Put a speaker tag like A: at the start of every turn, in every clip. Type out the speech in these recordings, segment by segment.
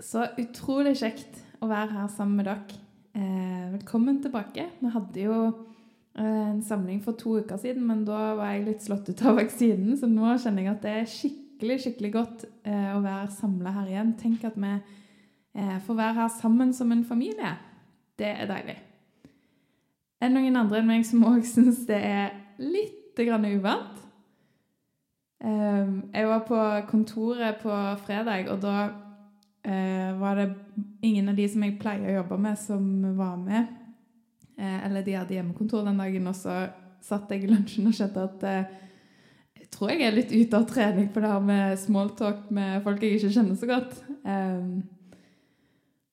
A: Så utrolig kjekt å være her sammen med dere. Eh, velkommen tilbake. Vi hadde jo eh, en samling for to uker siden, men da var jeg litt slått ut av vaksinen, så nå kjenner jeg at det er skikkelig, skikkelig godt eh, å være samla her igjen. Tenk at vi eh, får være her sammen som en familie. Det er deilig. Er det noen andre enn meg som òg syns det er litt grann uvant? Eh, jeg var på kontoret på fredag, og da var det ingen av de som jeg pleier å jobbe med, som var med. Eh, eller de hadde hjemmekontor den dagen, og så satt jeg i lunsjen og skjønte at eh, jeg tror jeg er litt ute av trening på det her med smalltalk med folk jeg ikke kjenner så godt.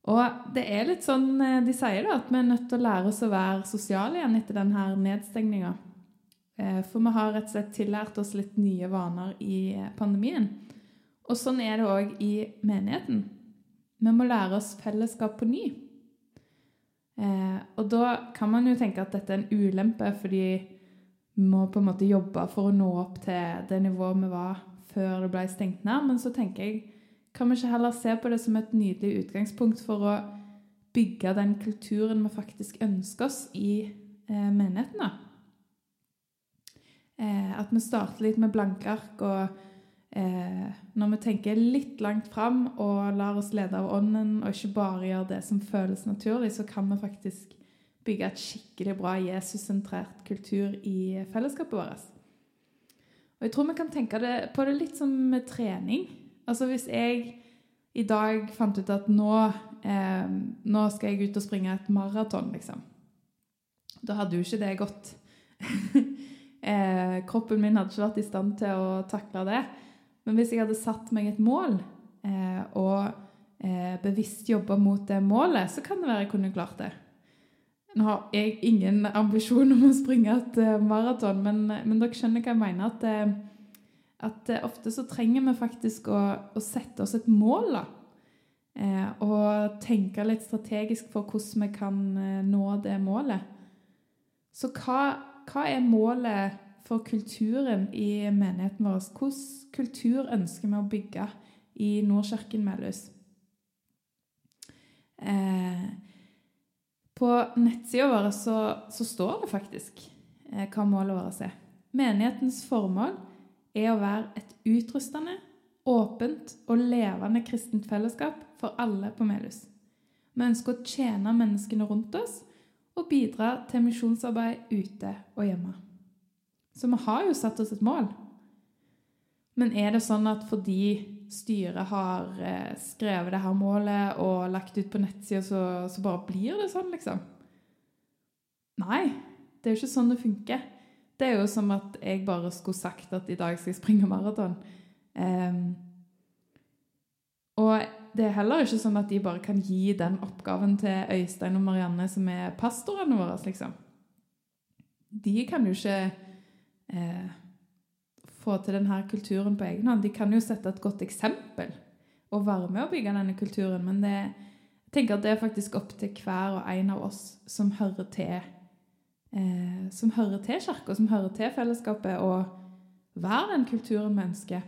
A: Og det er litt sånn eh, De sier da at vi er nødt til å lære oss å være sosiale igjen etter denne nedstengninga. Eh, for vi har rett og slett tillært oss litt nye vaner i eh, pandemien. Og sånn er det òg i menigheten. Vi må lære oss fellesskap på ny. Eh, og da kan man jo tenke at dette er en ulempe, fordi vi må på en måte jobbe for å nå opp til det nivået vi var før det ble stengt ned. Men så tenker jeg, kan vi ikke heller se på det som et nydelig utgangspunkt for å bygge den kulturen vi faktisk ønsker oss i eh, menigheten? da? Eh, at vi starter litt med blanke ark og eh, når vi tenker litt langt fram og lar oss lede av ånden, og ikke bare gjør det som føles naturlig, så kan vi faktisk bygge et skikkelig bra Jesus-sentrert kultur i fellesskapet vårt. Og jeg tror vi kan tenke det, på det litt som med trening. Altså hvis jeg i dag fant ut at nå, eh, nå skal jeg ut og springe et maraton, liksom. Da hadde jo ikke det gått. eh, kroppen min hadde ikke vært i stand til å takle det. Men hvis jeg hadde satt meg et mål eh, og eh, bevisst jobba mot det målet, så kan det være jeg kunne klart det. Nå har jeg ingen ambisjon om å springe et eh, maraton, men, men, dere skjønner hva jeg mener. At, uh, at uh, ofte så trenger vi faktisk å, å sette oss et mål. da. og tenke litt strategisk for hvordan vi kan nå det målet. Så hva, hva er målet for kulturen i menigheten vår. Hvilken kultur ønsker vi å bygge i Nordkirken Melhus? Eh, på nettsida vår så, så, står det faktisk eh, hva målet vårt er. Menighetens formål er å være et utrustende, åpent og levende kristent fellesskap for alle på Melhus. Vi ønsker å tjene menneskene rundt oss og bidra til misjonsarbeid ute og hjemme. Så vi har jo satt oss et mål. Men er det sånn at fordi styret har eh, skrevet det her målet og lagt ut på nettsida, så, så, bare blir det sånn, liksom? Nei, det er jo ikke sånn det funker. Det er jo som at jeg bare skulle sagt at i dag skal jeg springe maraton. Um, og det er heller ikke sånn at de bare kan gi den oppgaven til Øystein og Marianne, som er pastorene våre, liksom. De kan jo ikke eh, få til denne kulturen på egen hånd. De kan jo sette et godt eksempel og være med å bygge denne kulturen, men det, jeg tenker at det er faktisk opp til hver og en av oss som hører til eh, som hører til kirka, som hører til fellesskapet, å være den kulturen vi ønsker.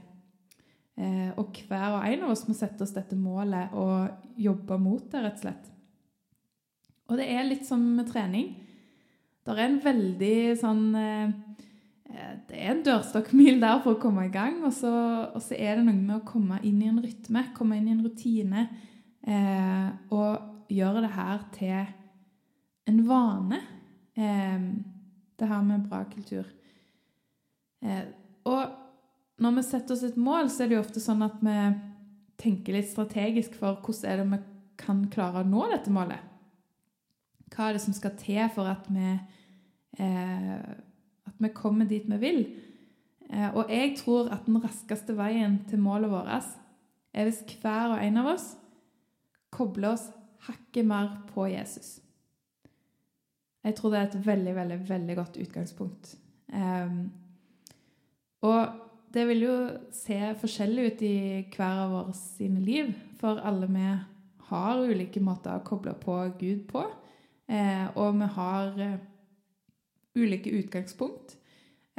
A: Eh, og hver og en av oss må sette oss dette målet og jobbe mot det, rett og slett. Og det er litt som med trening. Det er en veldig sånn Eh, det er en dørstokkmil der for å komme i gang. Og så, og så, er det noe med å komme inn i en rytme, komme inn i en rutine. Eh, og gjøre det her til en vane. Eh, det her med bra kultur. Eh, og når vi setter oss et mål, så er det jo ofte sånn at vi tenker litt strategisk for hvordan er det vi kan klare å nå dette målet. Hva er det som skal til for at vi eh, vi kommer dit vi vil. Eh, og jeg tror at den raskeste veien til målet vårt er hvis hver og en av oss kobler oss hakket mer på Jesus. Jeg tror det er et veldig, veldig, veldig godt utgangspunkt. Um, og det vil jo se forskjellig ut i hver av våre sine liv, for alle vi har ulike måter å koble på Gud på. Eh, og vi har eh, ulike utgangspunkt.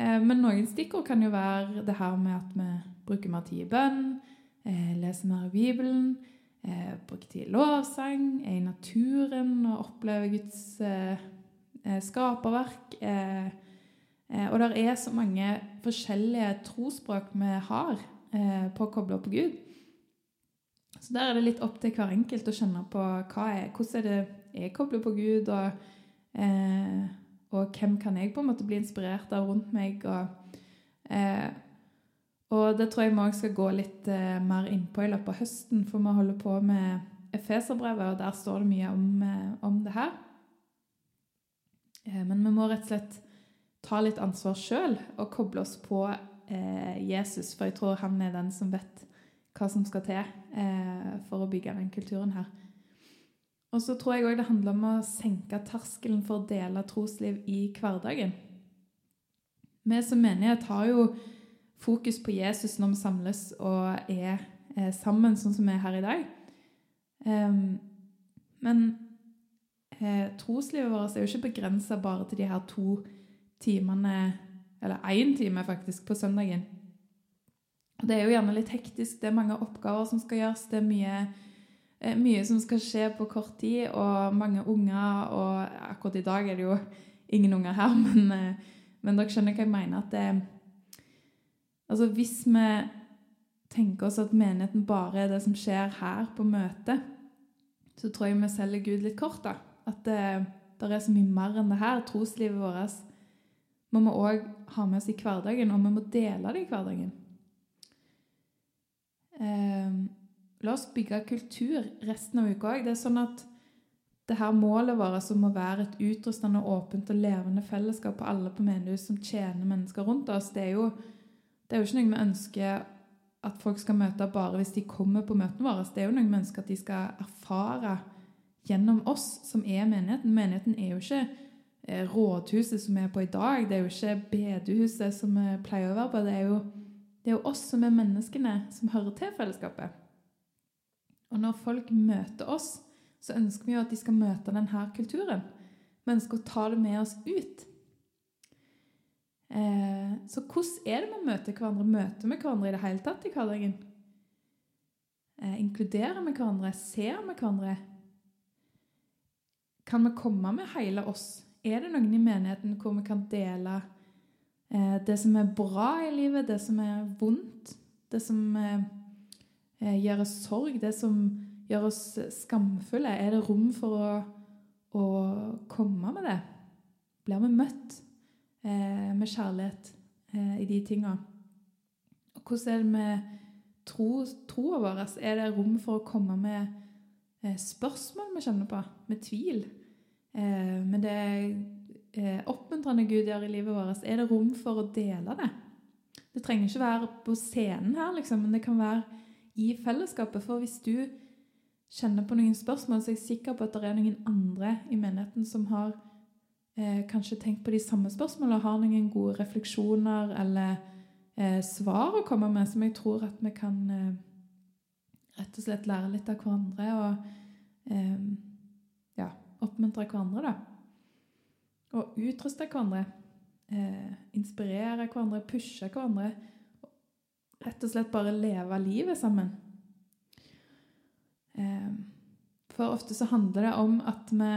A: Eh, men noen stikkord kan jo være det her med at vi bruker mer tid i bønn, eh, leser mer i Bibelen, eh, bruker tid i lovsang, er i naturen og opplever Guds eh, eh skaperverk. Eh, eh, og det er så mange forskjellige trosspråk vi har på å koble opp på Gud. Så der er det litt opp til hver enkelt å kjenne på hva er, hvordan er det jeg kobler på Gud, og, og hvem kan jeg på en måte bli inspirert av rundt meg. og og det tror jeg vi òg skal gå litt eh, mer innpå i løpet av høsten, for vi holder på med Efeserbrevet, og der står det mye om, eh, om det her. Eh, men vi må rett og slett ta litt ansvar sjøl og koble oss på eh, Jesus, for jeg tror han er den som vet hva som skal til eh, for å bygge den kulturen her. Og så tror jeg òg det handler om å senke terskelen for å dele trosliv i hverdagen. Vi som menighet har jo fokus på Jesus når vi samles og er eh, sammen, sånn som vi er her i dag. Um, men eh, troslivet vårt er jo ikke begrensa bare til de her to timene, eller én time faktisk, på søndagen. Det er jo gjerne litt hektisk, det er mange oppgaver som skal gjøres, det er mye, mye som skal skje på kort tid, og mange unger, og akkurat i dag er det jo ingen unger her, men, eh, men dere skjønner hva jeg mener. at det er Altså Hvis vi tenker oss at menigheten bare er det som skjer her på møtet, så tror jeg vi selger Gud litt kort. da. At det, det er så mye mer enn det her. Troslivet vårt må vi òg ha med oss i hverdagen, og vi må dele det i hverdagen. Eh, la oss bygge kultur resten av uka òg. Det er sånn at det her målet vårt som må være et utrustende, åpent og levende fellesskap på alle på menighet som tjener mennesker rundt oss, det er jo det er jo ikke noe vi ønsker at folk skal møte bare hvis de kommer på møtene våre. Det er jo noe vi ønsker at de skal erfare gjennom oss som er menigheten. Menigheten er jo ikke eh, rådhuset som vi er på i dag. Det er jo ikke bedehuset som vi pleier å være på. Det er, jo, det er jo oss som er menneskene som hører til fellesskapet. Og når folk møter oss, så ønsker vi jo at de skal møte denne kulturen. Vi ønsker å ta det med oss ut. Eh, så hvordan er det vi møter hverandre? Møter vi hverandre i det hele tatt i hverdagen? Eh, inkluderer vi hverandre? Ser vi hverandre? Kan vi komme med hele oss? Er det noen i menigheten hvor vi kan dele eh, det som er bra i livet, det som er vondt, det som eh gjør oss sorg, det som gjør oss skamfulle? Er det rom for å, å komme med det? Blir vi møtt? eh, med kjærlighet eh, i de tinga. Hvordan er det med tro, troa vår? Er det rom for å komme med eh, spørsmål vi kjenner på, med tvil? Eh, med det eh, oppmuntrende Gud gjør i livet vårt, er det rom for å dele det? Det trenger ikke være på scenen her, liksom, men det kan være i fellesskapet. For hvis du kjenner på noen spørsmål, så er jeg sikker på at det er noen andre i menigheten som har eh, kanskje tenkt på de samme spørsmålene og har noen gode refleksjoner eller eh, svar å komme med, som jeg tror at vi kan eh, rett og slett lære litt av hverandre og eh, ja, oppmuntre hverandre, da. Og utruste hverandre. Eh, inspirere hverandre, pushe hverandre. Rett og slett bare leve livet sammen. Eh, for ofte så handler det om at vi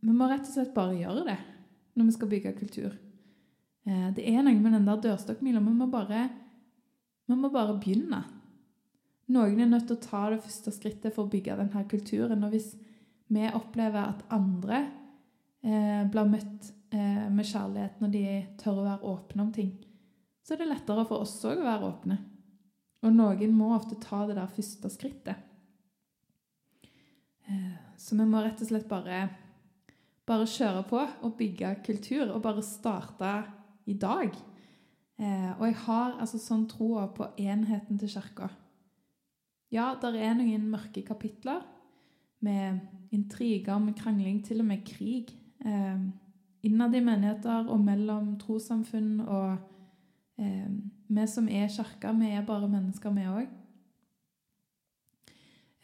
A: vi må rett og slett bare gjøre det når vi skal bygge kultur. Eh, det er noe med den der dørstokkmila. Vi, vi må bare begynne. Noen er nødt til å ta det første skrittet for å bygge denne kulturen. Og hvis vi opplever at andre eh, blir møtt eh, med kjærlighet når de tør å være åpne om ting, så er det lettere for oss òg å være åpne. Og noen må ofte ta det der første skrittet. Eh, så vi må rett og slett bare bare kjøre på og bygge kultur, og bare starte i dag. Eh, og jeg har altså sånn troa på enheten til kirka. Ja, det er noen mørke kapitler med intriger, med krangling, til og med krig. Eh, innad i menigheter og mellom trossamfunn og eh, Vi som er kirka, vi er bare mennesker, vi òg.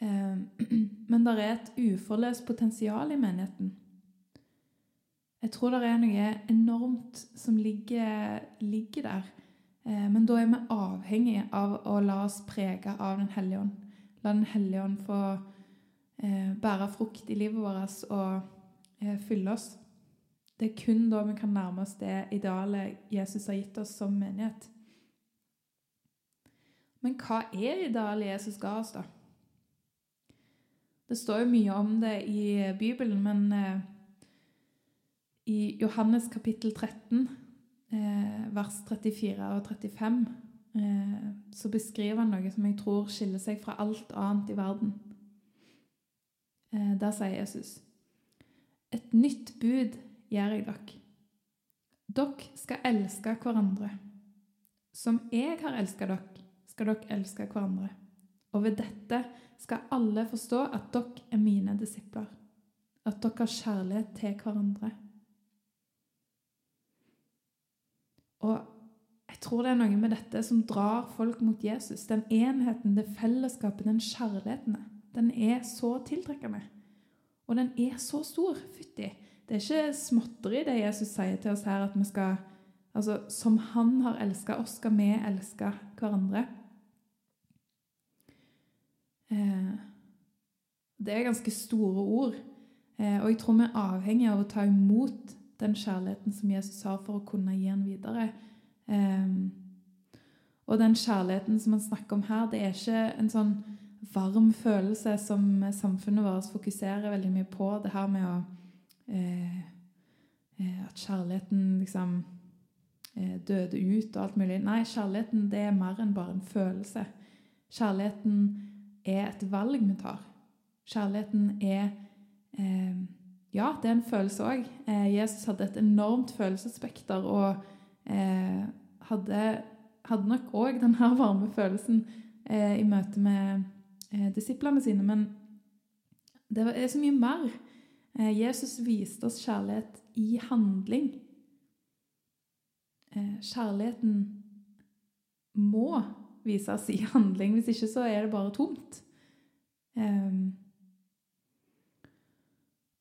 A: Eh, men det er et uforløst potensial i menigheten. Jeg tror det er noe enormt som ligger, ligger der. Eh, men da er vi avhengig av å la oss prege av Den hellige ånd. La Den hellige ånd få eh, bære frukt i livet vårt og eh, fylle oss. Det er kun da vi kan nærme oss det idealet Jesus har gitt oss som menighet. Men hva er idealet Jesus ga oss, da? Det står jo mye om det i Bibelen, men eh, i Johannes kapittel 13, eh, vers 34 og 35, eh, så beskriver han noe som jeg tror skiller seg fra alt annet i verden. Der sier Jesus Et nytt bud gjør jeg dere. Dere skal elske hverandre. Som jeg har elsket dere, skal dere elske hverandre. Og ved dette skal alle forstå at dere er mine disipler. At dere har kjærlighet til hverandre. Og jeg tror det er noe med dette som drar folk mot Jesus. Den enheten, det fellesskapet, den kjærligheten. Den er så tiltrekkende. Og den er så stor. Fytti. Det er ikke småtteri det Jesus sier til oss her, at vi skal Altså, som han har elska oss, skal vi elske hverandre. Eh, det er ganske store ord. Eh, og jeg tror vi er avhengig av å ta imot den kjærligheten som Jesus har, for å kunne gi den videre. Eh, og den kjærligheten som han snakker om her, det er ikke en sånn varm følelse som samfunnet vårt fokuserer veldig mye på. Det her med å At kjærligheten liksom døde ut og alt mulig. Nei, kjærligheten det er mer enn bare en følelse. Kjærligheten er et valg vi tar. Kjærligheten er eh, Ja, det er en følelse òg. Eh, Jesus hadde et enormt følelsesspekter og eh, hadde, hadde, nok òg denne varme følelsen eh, i møte med eh, disiplene sine. Men det er så mye mer. Eh, Jesus viste oss kjærlighet i handling. kjærligheten må vises i handling. Hvis ikke så er det bare tomt. Um,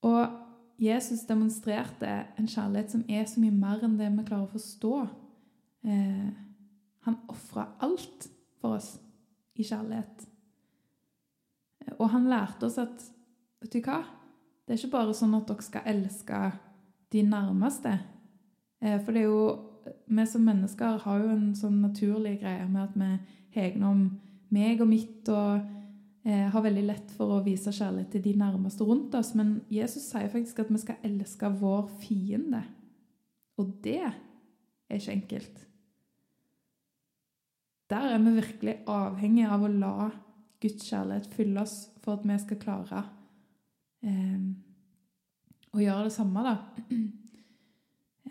A: og Jesus demonstrerte en kjærlighet som er så mye mer enn det vi klarer å forstå. Uh, han ofra alt for oss i kjærlighet. Og han lærte oss at Vet du hva? Det er ikke bare sånn at dere skal elske de nærmeste. Uh, for det er jo Vi som mennesker har jo en sånn naturlig greie med at vi hegner om meg og mitt og eh, har veldig lett for å vise kjærlighet til de nærmeste rundt oss. Men Jesus sier faktisk at vi skal elske vår fiende. Og det er ikke enkelt. Der er vi virkelig avhengig av å la Guds kjærlighet fylle oss for at vi skal klare eh, å gjøre det samme, da.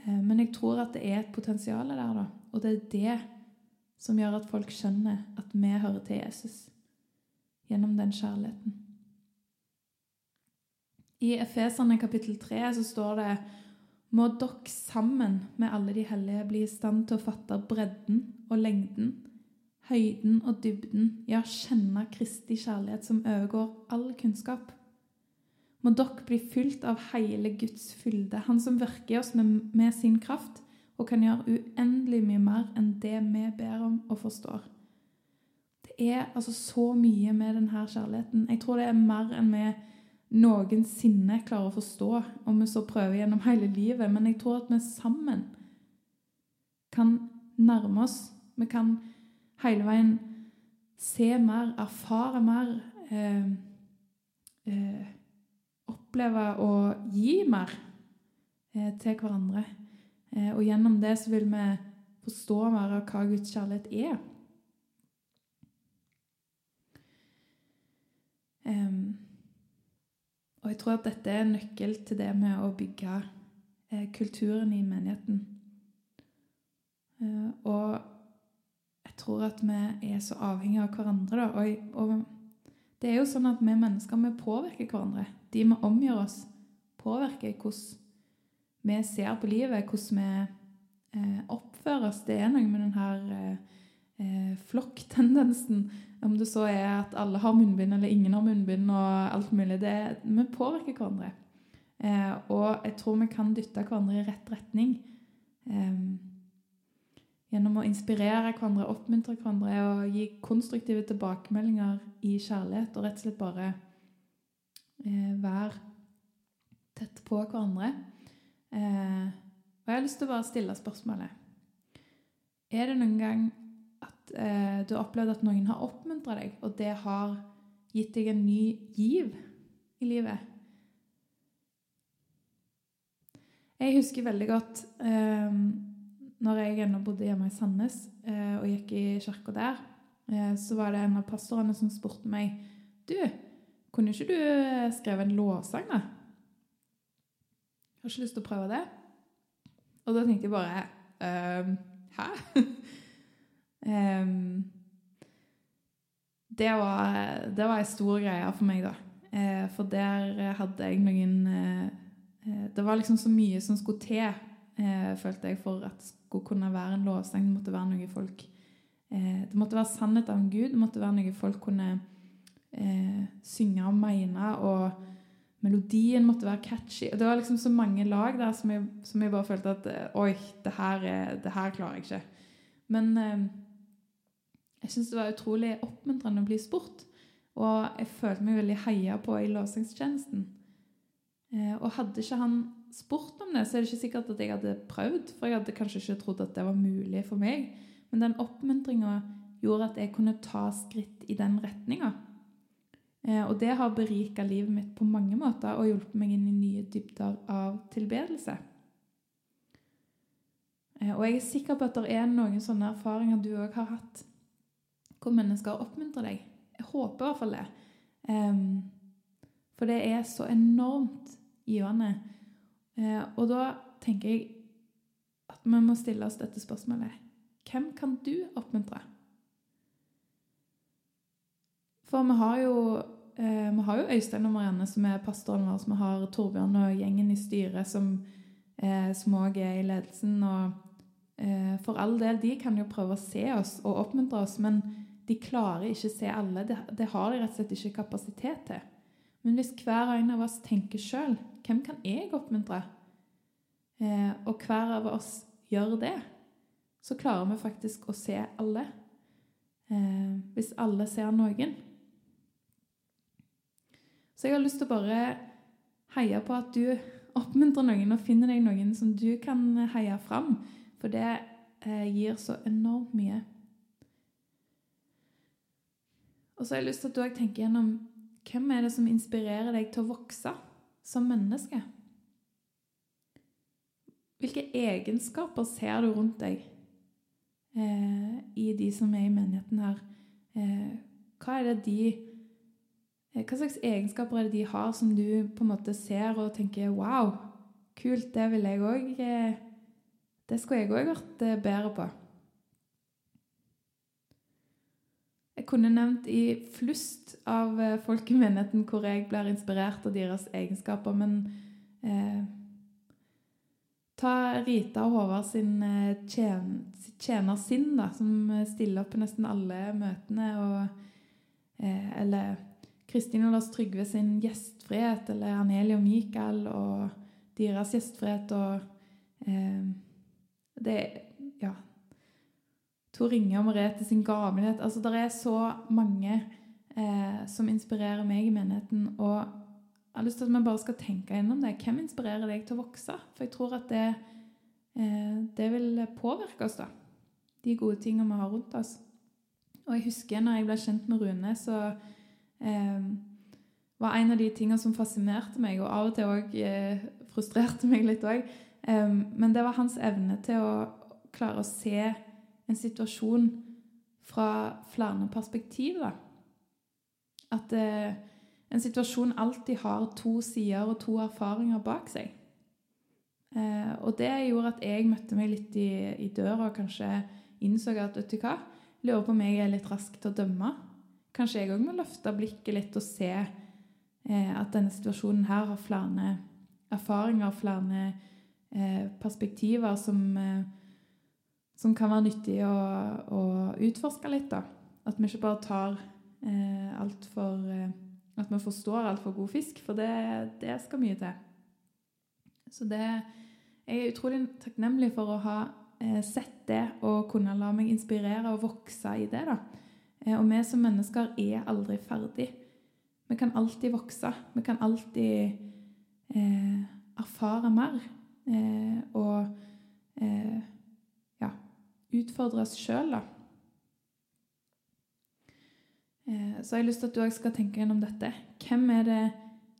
A: Eh, men jeg tror at det er et potensial der, da. Og det er det som gjør at folk skjønner at vi hører til Jesus gjennom den kjærligheten. I Efeserne kapittel 3 så står det må dere sammen med alle de hellige bli i stand til å fatte bredden og lengden, høyden og dybden, ja, kjenne Kristi kjærlighet som overgår all kunnskap. Må dere bli fylt av hele Guds fylde, Han som virker i oss med, med sin kraft, og kan gjøre uendelig mye mer enn det vi ber om og forstår. Det er altså så mye med denne kjærligheten. Jeg tror det er mer enn vi noensinne klarer å forstå om vi så prøver gjennom hele livet. Men jeg tror at vi sammen kan nærme oss. Vi kan hele veien se mer, erfare mer. Eh, eh, oppleve å gi mer eh, til hverandre. Eh, og gjennom det så vil vi forstå mer av hva Guds kjærlighet er. Um, og jeg tror at dette er nøkkel til det med å bygge eh, kulturen i menigheten. Uh, og jeg tror at vi er så avhengige av hverandre. Da. Og, og, det er jo sånn at vi mennesker vi påvirker hverandre. De vi omgjør oss, påvirker hvordan vi ser på livet, hvordan vi eh, oppfører oss. Det er noe med den her eh, eh, flokktendensen. Om det så er at alle har munnbind eller ingen har munnbind og alt mulig. Det, vi påvirker hverandre. Eh, og jeg tror vi kan dytte hverandre i rett retning. Eh, gjennom å inspirere hverandre, oppmuntre hverandre og gi konstruktive tilbakemeldinger i kjærlighet, og rett og slett bare være tett på hverandre. Eh, og jeg har lyst til å bare stille spørsmålet Er det noen gang at eh, du har opplevd at noen har oppmuntra deg, og det har gitt deg en ny giv i livet? Jeg husker veldig godt eh, når jeg ennå bodde hjemme i Sandnes eh, og gikk i kirka der, eh, så var det en av pastorene som spurte meg Du, kunne ikke du eh, skrevet en lovsang, da? Har ikke lyst til å prøve det? Og da tenkte jeg bare um, Hæ? um, det var, det var en stor greie for meg, da. Eh, for der hadde jeg noen eh, Eh, det var liksom så mye som skulle til, eh, følte jeg, for at det skulle kunne være en lovsang. Det måtte være noe folk eh, Det måtte være sannhet av Gud. Det måtte være noe folk kunne eh, synge og mene. Og melodien måtte være catchy. Og det var liksom så mange lag der som jeg, som jeg bare følte at eh, Oi, det her, det her klarer jeg ikke. Men eh, jeg syns det var utrolig oppmuntrende å bli spurt. Og jeg følte meg veldig heia på i lovsangstjenesten. Eh, og hadde ikke han spurt om det, så er det ikke sikkert at jeg hadde prøvd. For jeg hadde kanskje ikke trodd at det var mulig for meg. Men den oppmuntringa gjorde at jeg kunne ta skritt i den retninga. Eh, og det har berika livet mitt på mange måter og hjulpet meg inn i nye dybder av tilbedelse. Eh, og jeg er sikker på at det er noen sånne erfaringer du òg har hatt, hvor mennesker oppmuntrer deg. Jeg håper i hvert fall det. For det er så enormt givende. Eh, og da tenker jeg at vi må stille oss dette spørsmålet. Hvem kan du oppmuntre? For vi har jo, eh, vi har jo Øystein og Marianne som er pastoren vår. Vi har Torbjørn og gjengen i styret som, eh, også er i ledelsen. og eh, For all del, de kan jo prøve å se oss og oppmuntre oss, men de klarer ikke å se alle. Det, har de rett og slett ikke kapasitet til. Men hvis hver en av oss tenker sjøl hvem kan jeg oppmuntre, eh, og hver av oss gjør det, så klarer vi faktisk å se alle. Hvis alle ser noen. Så jeg har lyst til å bare heie på at du oppmuntrer noen og finner deg noen som du kan heie fram. For det eh, gir så enormt mye. Og så har jeg lyst til at du òg tenker gjennom hvem er det som inspirerer deg til å vokse som menneske? Hvilke egenskaper ser du rundt deg eh, i de som er i menigheten her? Eh, hva er det de Hva slags egenskaper er det de har som du på en måte ser og tenker Wow, kult, det vil jeg òg eh, Det skulle jeg òg vært eh, bedre på. Jeg kunne nevnt i flust av eh, folk i menigheten hvor jeg blir inspirert av deres egenskaper, men eh, Ta Rita og Håvard sin eh, tjen, tjenersinn, da, som stiller opp på nesten alle møtene. Og, eh, eller Kristin og Lars Trygve sin gjestfrihet, eller Anelie og Mikael og deres gjestfrihet. Og eh, det Ja, Tor Inge og Merete sin gavmildhet. Altså, det er så mange eh, som inspirerer meg i menigheten. Og jeg har lyst til at vi bare skal tenke gjennom det. Hvem inspirerer deg til å vokse? For jeg tror at det, eh, det vil påvirke oss, da. De gode tingene vi har rundt oss. Og jeg husker når jeg ble kjent med Rune, så eh, var en av de tingene som fascinerte meg, og av og til òg eh, frustrerte meg litt òg, eh, men det var hans evne til å klare å se en situasjon fra flere perspektiver. At eh, en situasjon alltid har to sider og to erfaringer bak seg. Eh, og det gjorde at jeg møtte meg litt i, i døra og kanskje innså at vet du hva, lurer på om jeg er litt rask til å dømme. Kanskje jeg òg må løfte blikket litt og se eh, at denne situasjonen her har flere erfaringer, flere eh, perspektiver som eh, som kan være nyttig å, å utforske litt. da. At vi ikke bare tar eh, alt for eh, At vi forstår altfor god fisk, for det, det, skal mye til. Så det Jeg er utrolig takknemlig for å ha eh, sett det og kunne la meg inspirere og vokse i det. da. Eh, og vi som mennesker er aldri ferdig. Vi kan alltid vokse. Vi kan alltid eh, erfare mer. Eh, og eh, ja, utfordre oss sjøl, da. Eh, så jeg har lyst til at du òg skal tenke gjennom dette. Hvem er det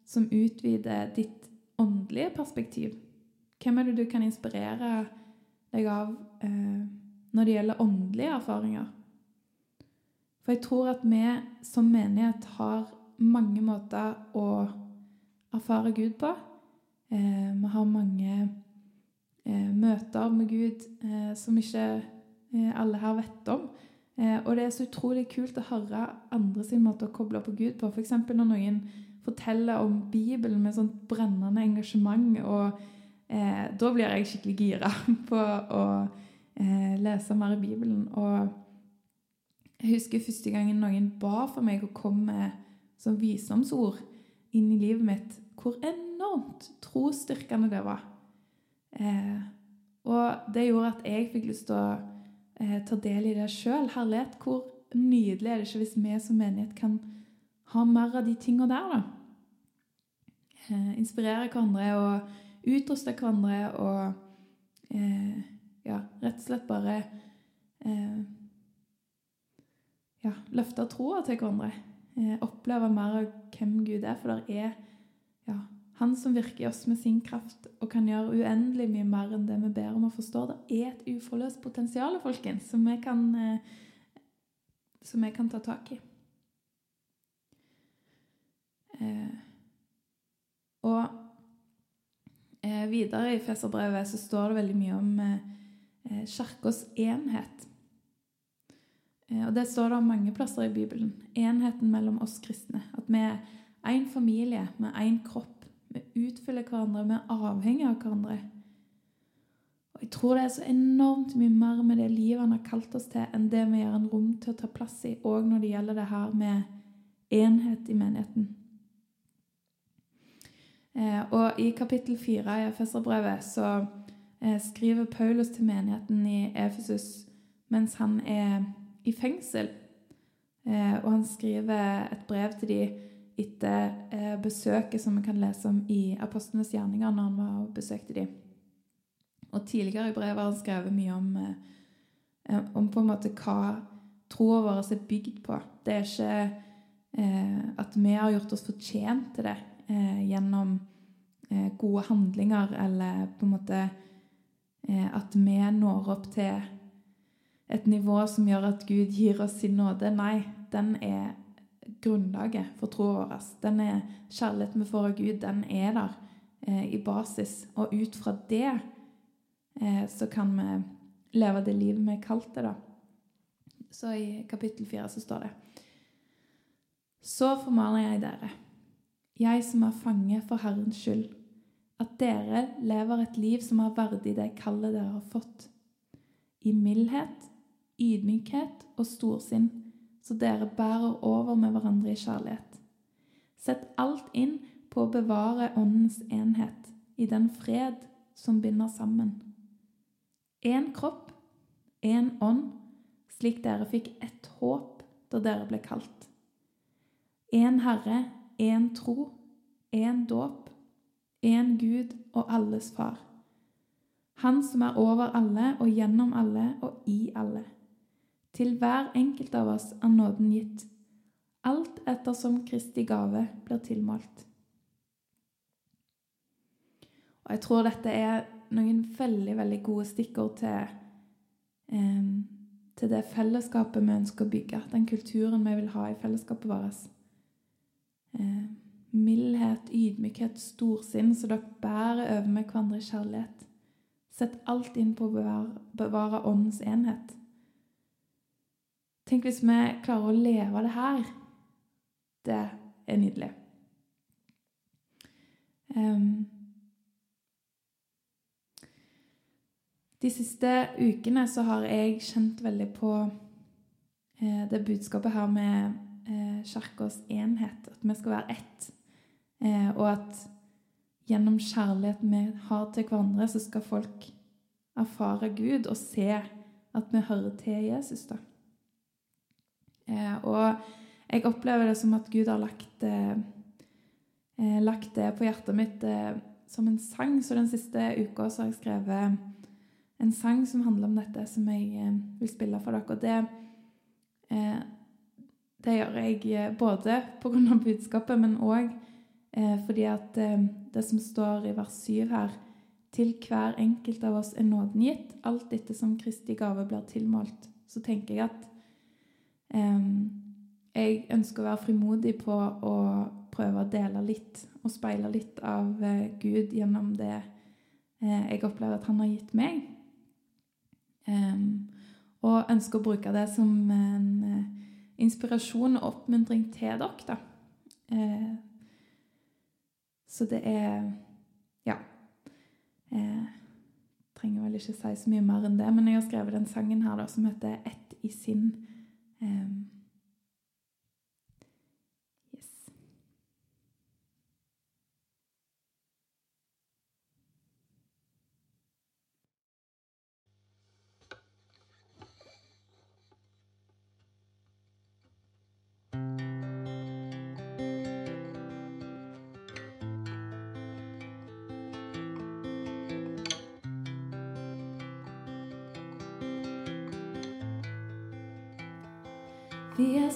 A: som utvider ditt åndelige perspektiv? Hvem er det du kan inspirere deg av eh, når det gjelder åndelige erfaringer? For jeg tror at vi som menighet har mange måter å erfare Gud på. Eh, vi har mange eh, møter med Gud eh, som ikke eh, alle her vet om. Eh, og det er så utrolig kult å høre andre sin måte å koble på Gud på. F.eks. når noen forteller om Bibelen med sånt brennende engasjement. og eh, Da blir jeg skikkelig gira på å lese mer i Bibelen. og jeg husker første gangen noen ba for meg å komme som visdomsord inn i livet mitt, hvor enormt trosstyrkende det var. Eh, og det gjorde at jeg fikk lyst til å eh, ta del i det sjøl. Herlighet, hvor nydelig er det ikke hvis vi som menighet kan ha mer av de tinga der, da? Eh, inspirere hverandre og utruste hverandre og eh, ja, rett og slett bare eh, ja, løfte troa til hverandre. Eh, oppleve mer av hvem Gud er. For det er ja, Han som virker i oss med sin kraft og kan gjøre uendelig mye mer enn det vi ber om og forstår. Det er et uforløst potensial, folkens, som vi kan, eh, som vi kan ta tak i. Eh, og eh, videre i Feserbrevet så står det veldig mye om eh kirkas enhet. Eh, og Det står det om mange plasser i Bibelen. Enheten mellom oss kristne. At vi er én familie med én kropp. Vi utfyller hverandre, vi er avhengige av hverandre. Og Jeg tror det er så enormt mye mer med det livet han har kalt oss til, enn det vi gjør en rom til å ta plass i, òg når det gjelder det her med enhet i menigheten. Eh, og I kapittel fire i Efeserbrevet så eh, skriver Paulus til menigheten i Efesus mens han er i fengsel. Eh, og han skriver et brev til dem etter eh, besøket som vi kan lese om i Apostlenes gjerninger, når han var og besøkte dem. Og tidligere i brevet har han skrevet mye om, eh, om på en måte hva troa vår er bygd på. Det er ikke at vi har gjort oss fortjent til det gjennom gode handlinger, eller på en måte at vi når opp til et nivå som gjør at Gud gir oss sin nåde. Nei, den er grunnlaget for troa vår. Den er kjærligheten vi får av Gud, den er der eh, i basis. Og ut fra det eh, så kan vi leve det livet vi er kalt det. Så i kapittel fire så står det Så formaner jeg dere, jeg som er fange for Herrens skyld, at dere lever et liv som er verdig det kallet dere har fått, i mildhet ydmykhet og storsinn, så dere bærer over med hverandre i kjærlighet. Sett alt inn på å bevare Åndens enhet, i den fred som binder sammen. Én kropp, én ånd, slik dere fikk ett håp da dere ble kalt. Én Herre, én tro, én dåp, én Gud og alles Far. Han som er over alle og gjennom alle og i alle. Til hver enkelt av oss er nåden gitt, alt ettersom Kristi gave blir tilmålt. Og Jeg tror dette er noen veldig veldig gode stikkord til, eh, til det fellesskapet vi ønsker å bygge, den kulturen vi vil ha i fellesskapet vårt. Eh, mildhet, ydmykhet, storsinn, så dere bærer over med hverandre kjærlighet. Sett alt inn på å bevare, bevare åndens enhet. Tenk hvis vi klarer å leve det her. Det er nydelig. Um, de siste ukene så har jeg kjent veldig på eh, det budskapet her med eh, Kirkas enhet. At vi skal være ett. Eh, og at gjennom kjærligheten vi har til hverandre, så skal folk erfare Gud og se at vi hører til Jesus. da. Eh, og jeg opplever det som at Gud har lagt, eh, eh lagt det på hjertet mitt som en sang. Så den siste uka har jeg skrevet en sang som handler om dette, som jeg vil spille for dere. Og det, det gjør jeg både pga. budskapet, men òg fordi at det som står i vers 7 her til hver enkelt av oss er nåden gitt, alt etter som Kristi gave blir tilmålt. Så tenker jeg at jeg ønsker å være frimodig på å prøve å dele litt og speile litt av uh, Gud gjennom det uh, jeg opplever at Han har gitt meg. Og ønsker å bruke det som en uh, inspirasjon og oppmuntring til dere, da. så det er Ja. Jeg trenger vel ikke si så mye mer enn det, men jeg har skrevet den sangen her da, som heter 'Ett i sinn'. Eh,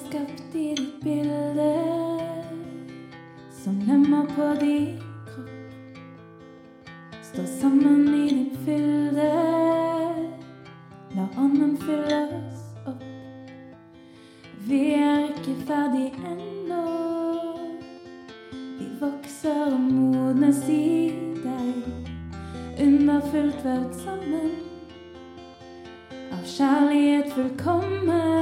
A: skapt i ditt bilde, som lemmer på din kropp. Står sammen i din fylde, la ånden fylle oss opp. Vi er ikke ferdig ennå. Vi vokser og modnes i deg, underfullt vevd sammen av kjærlighet fullkommen.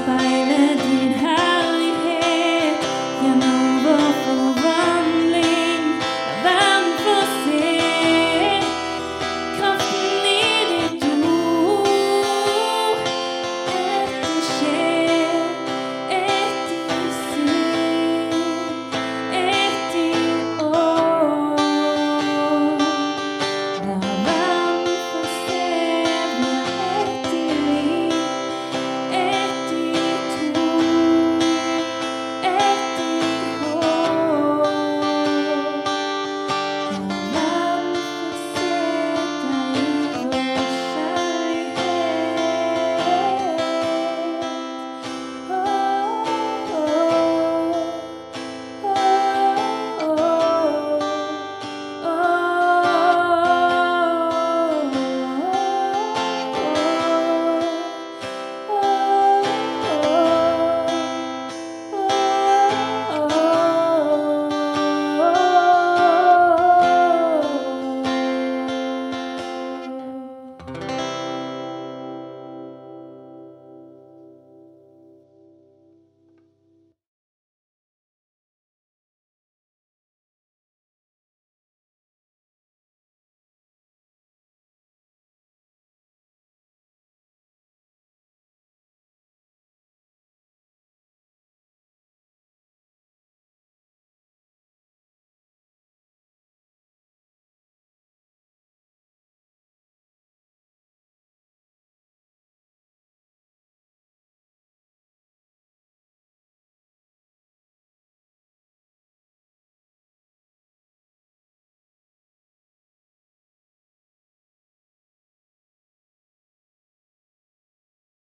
A: past.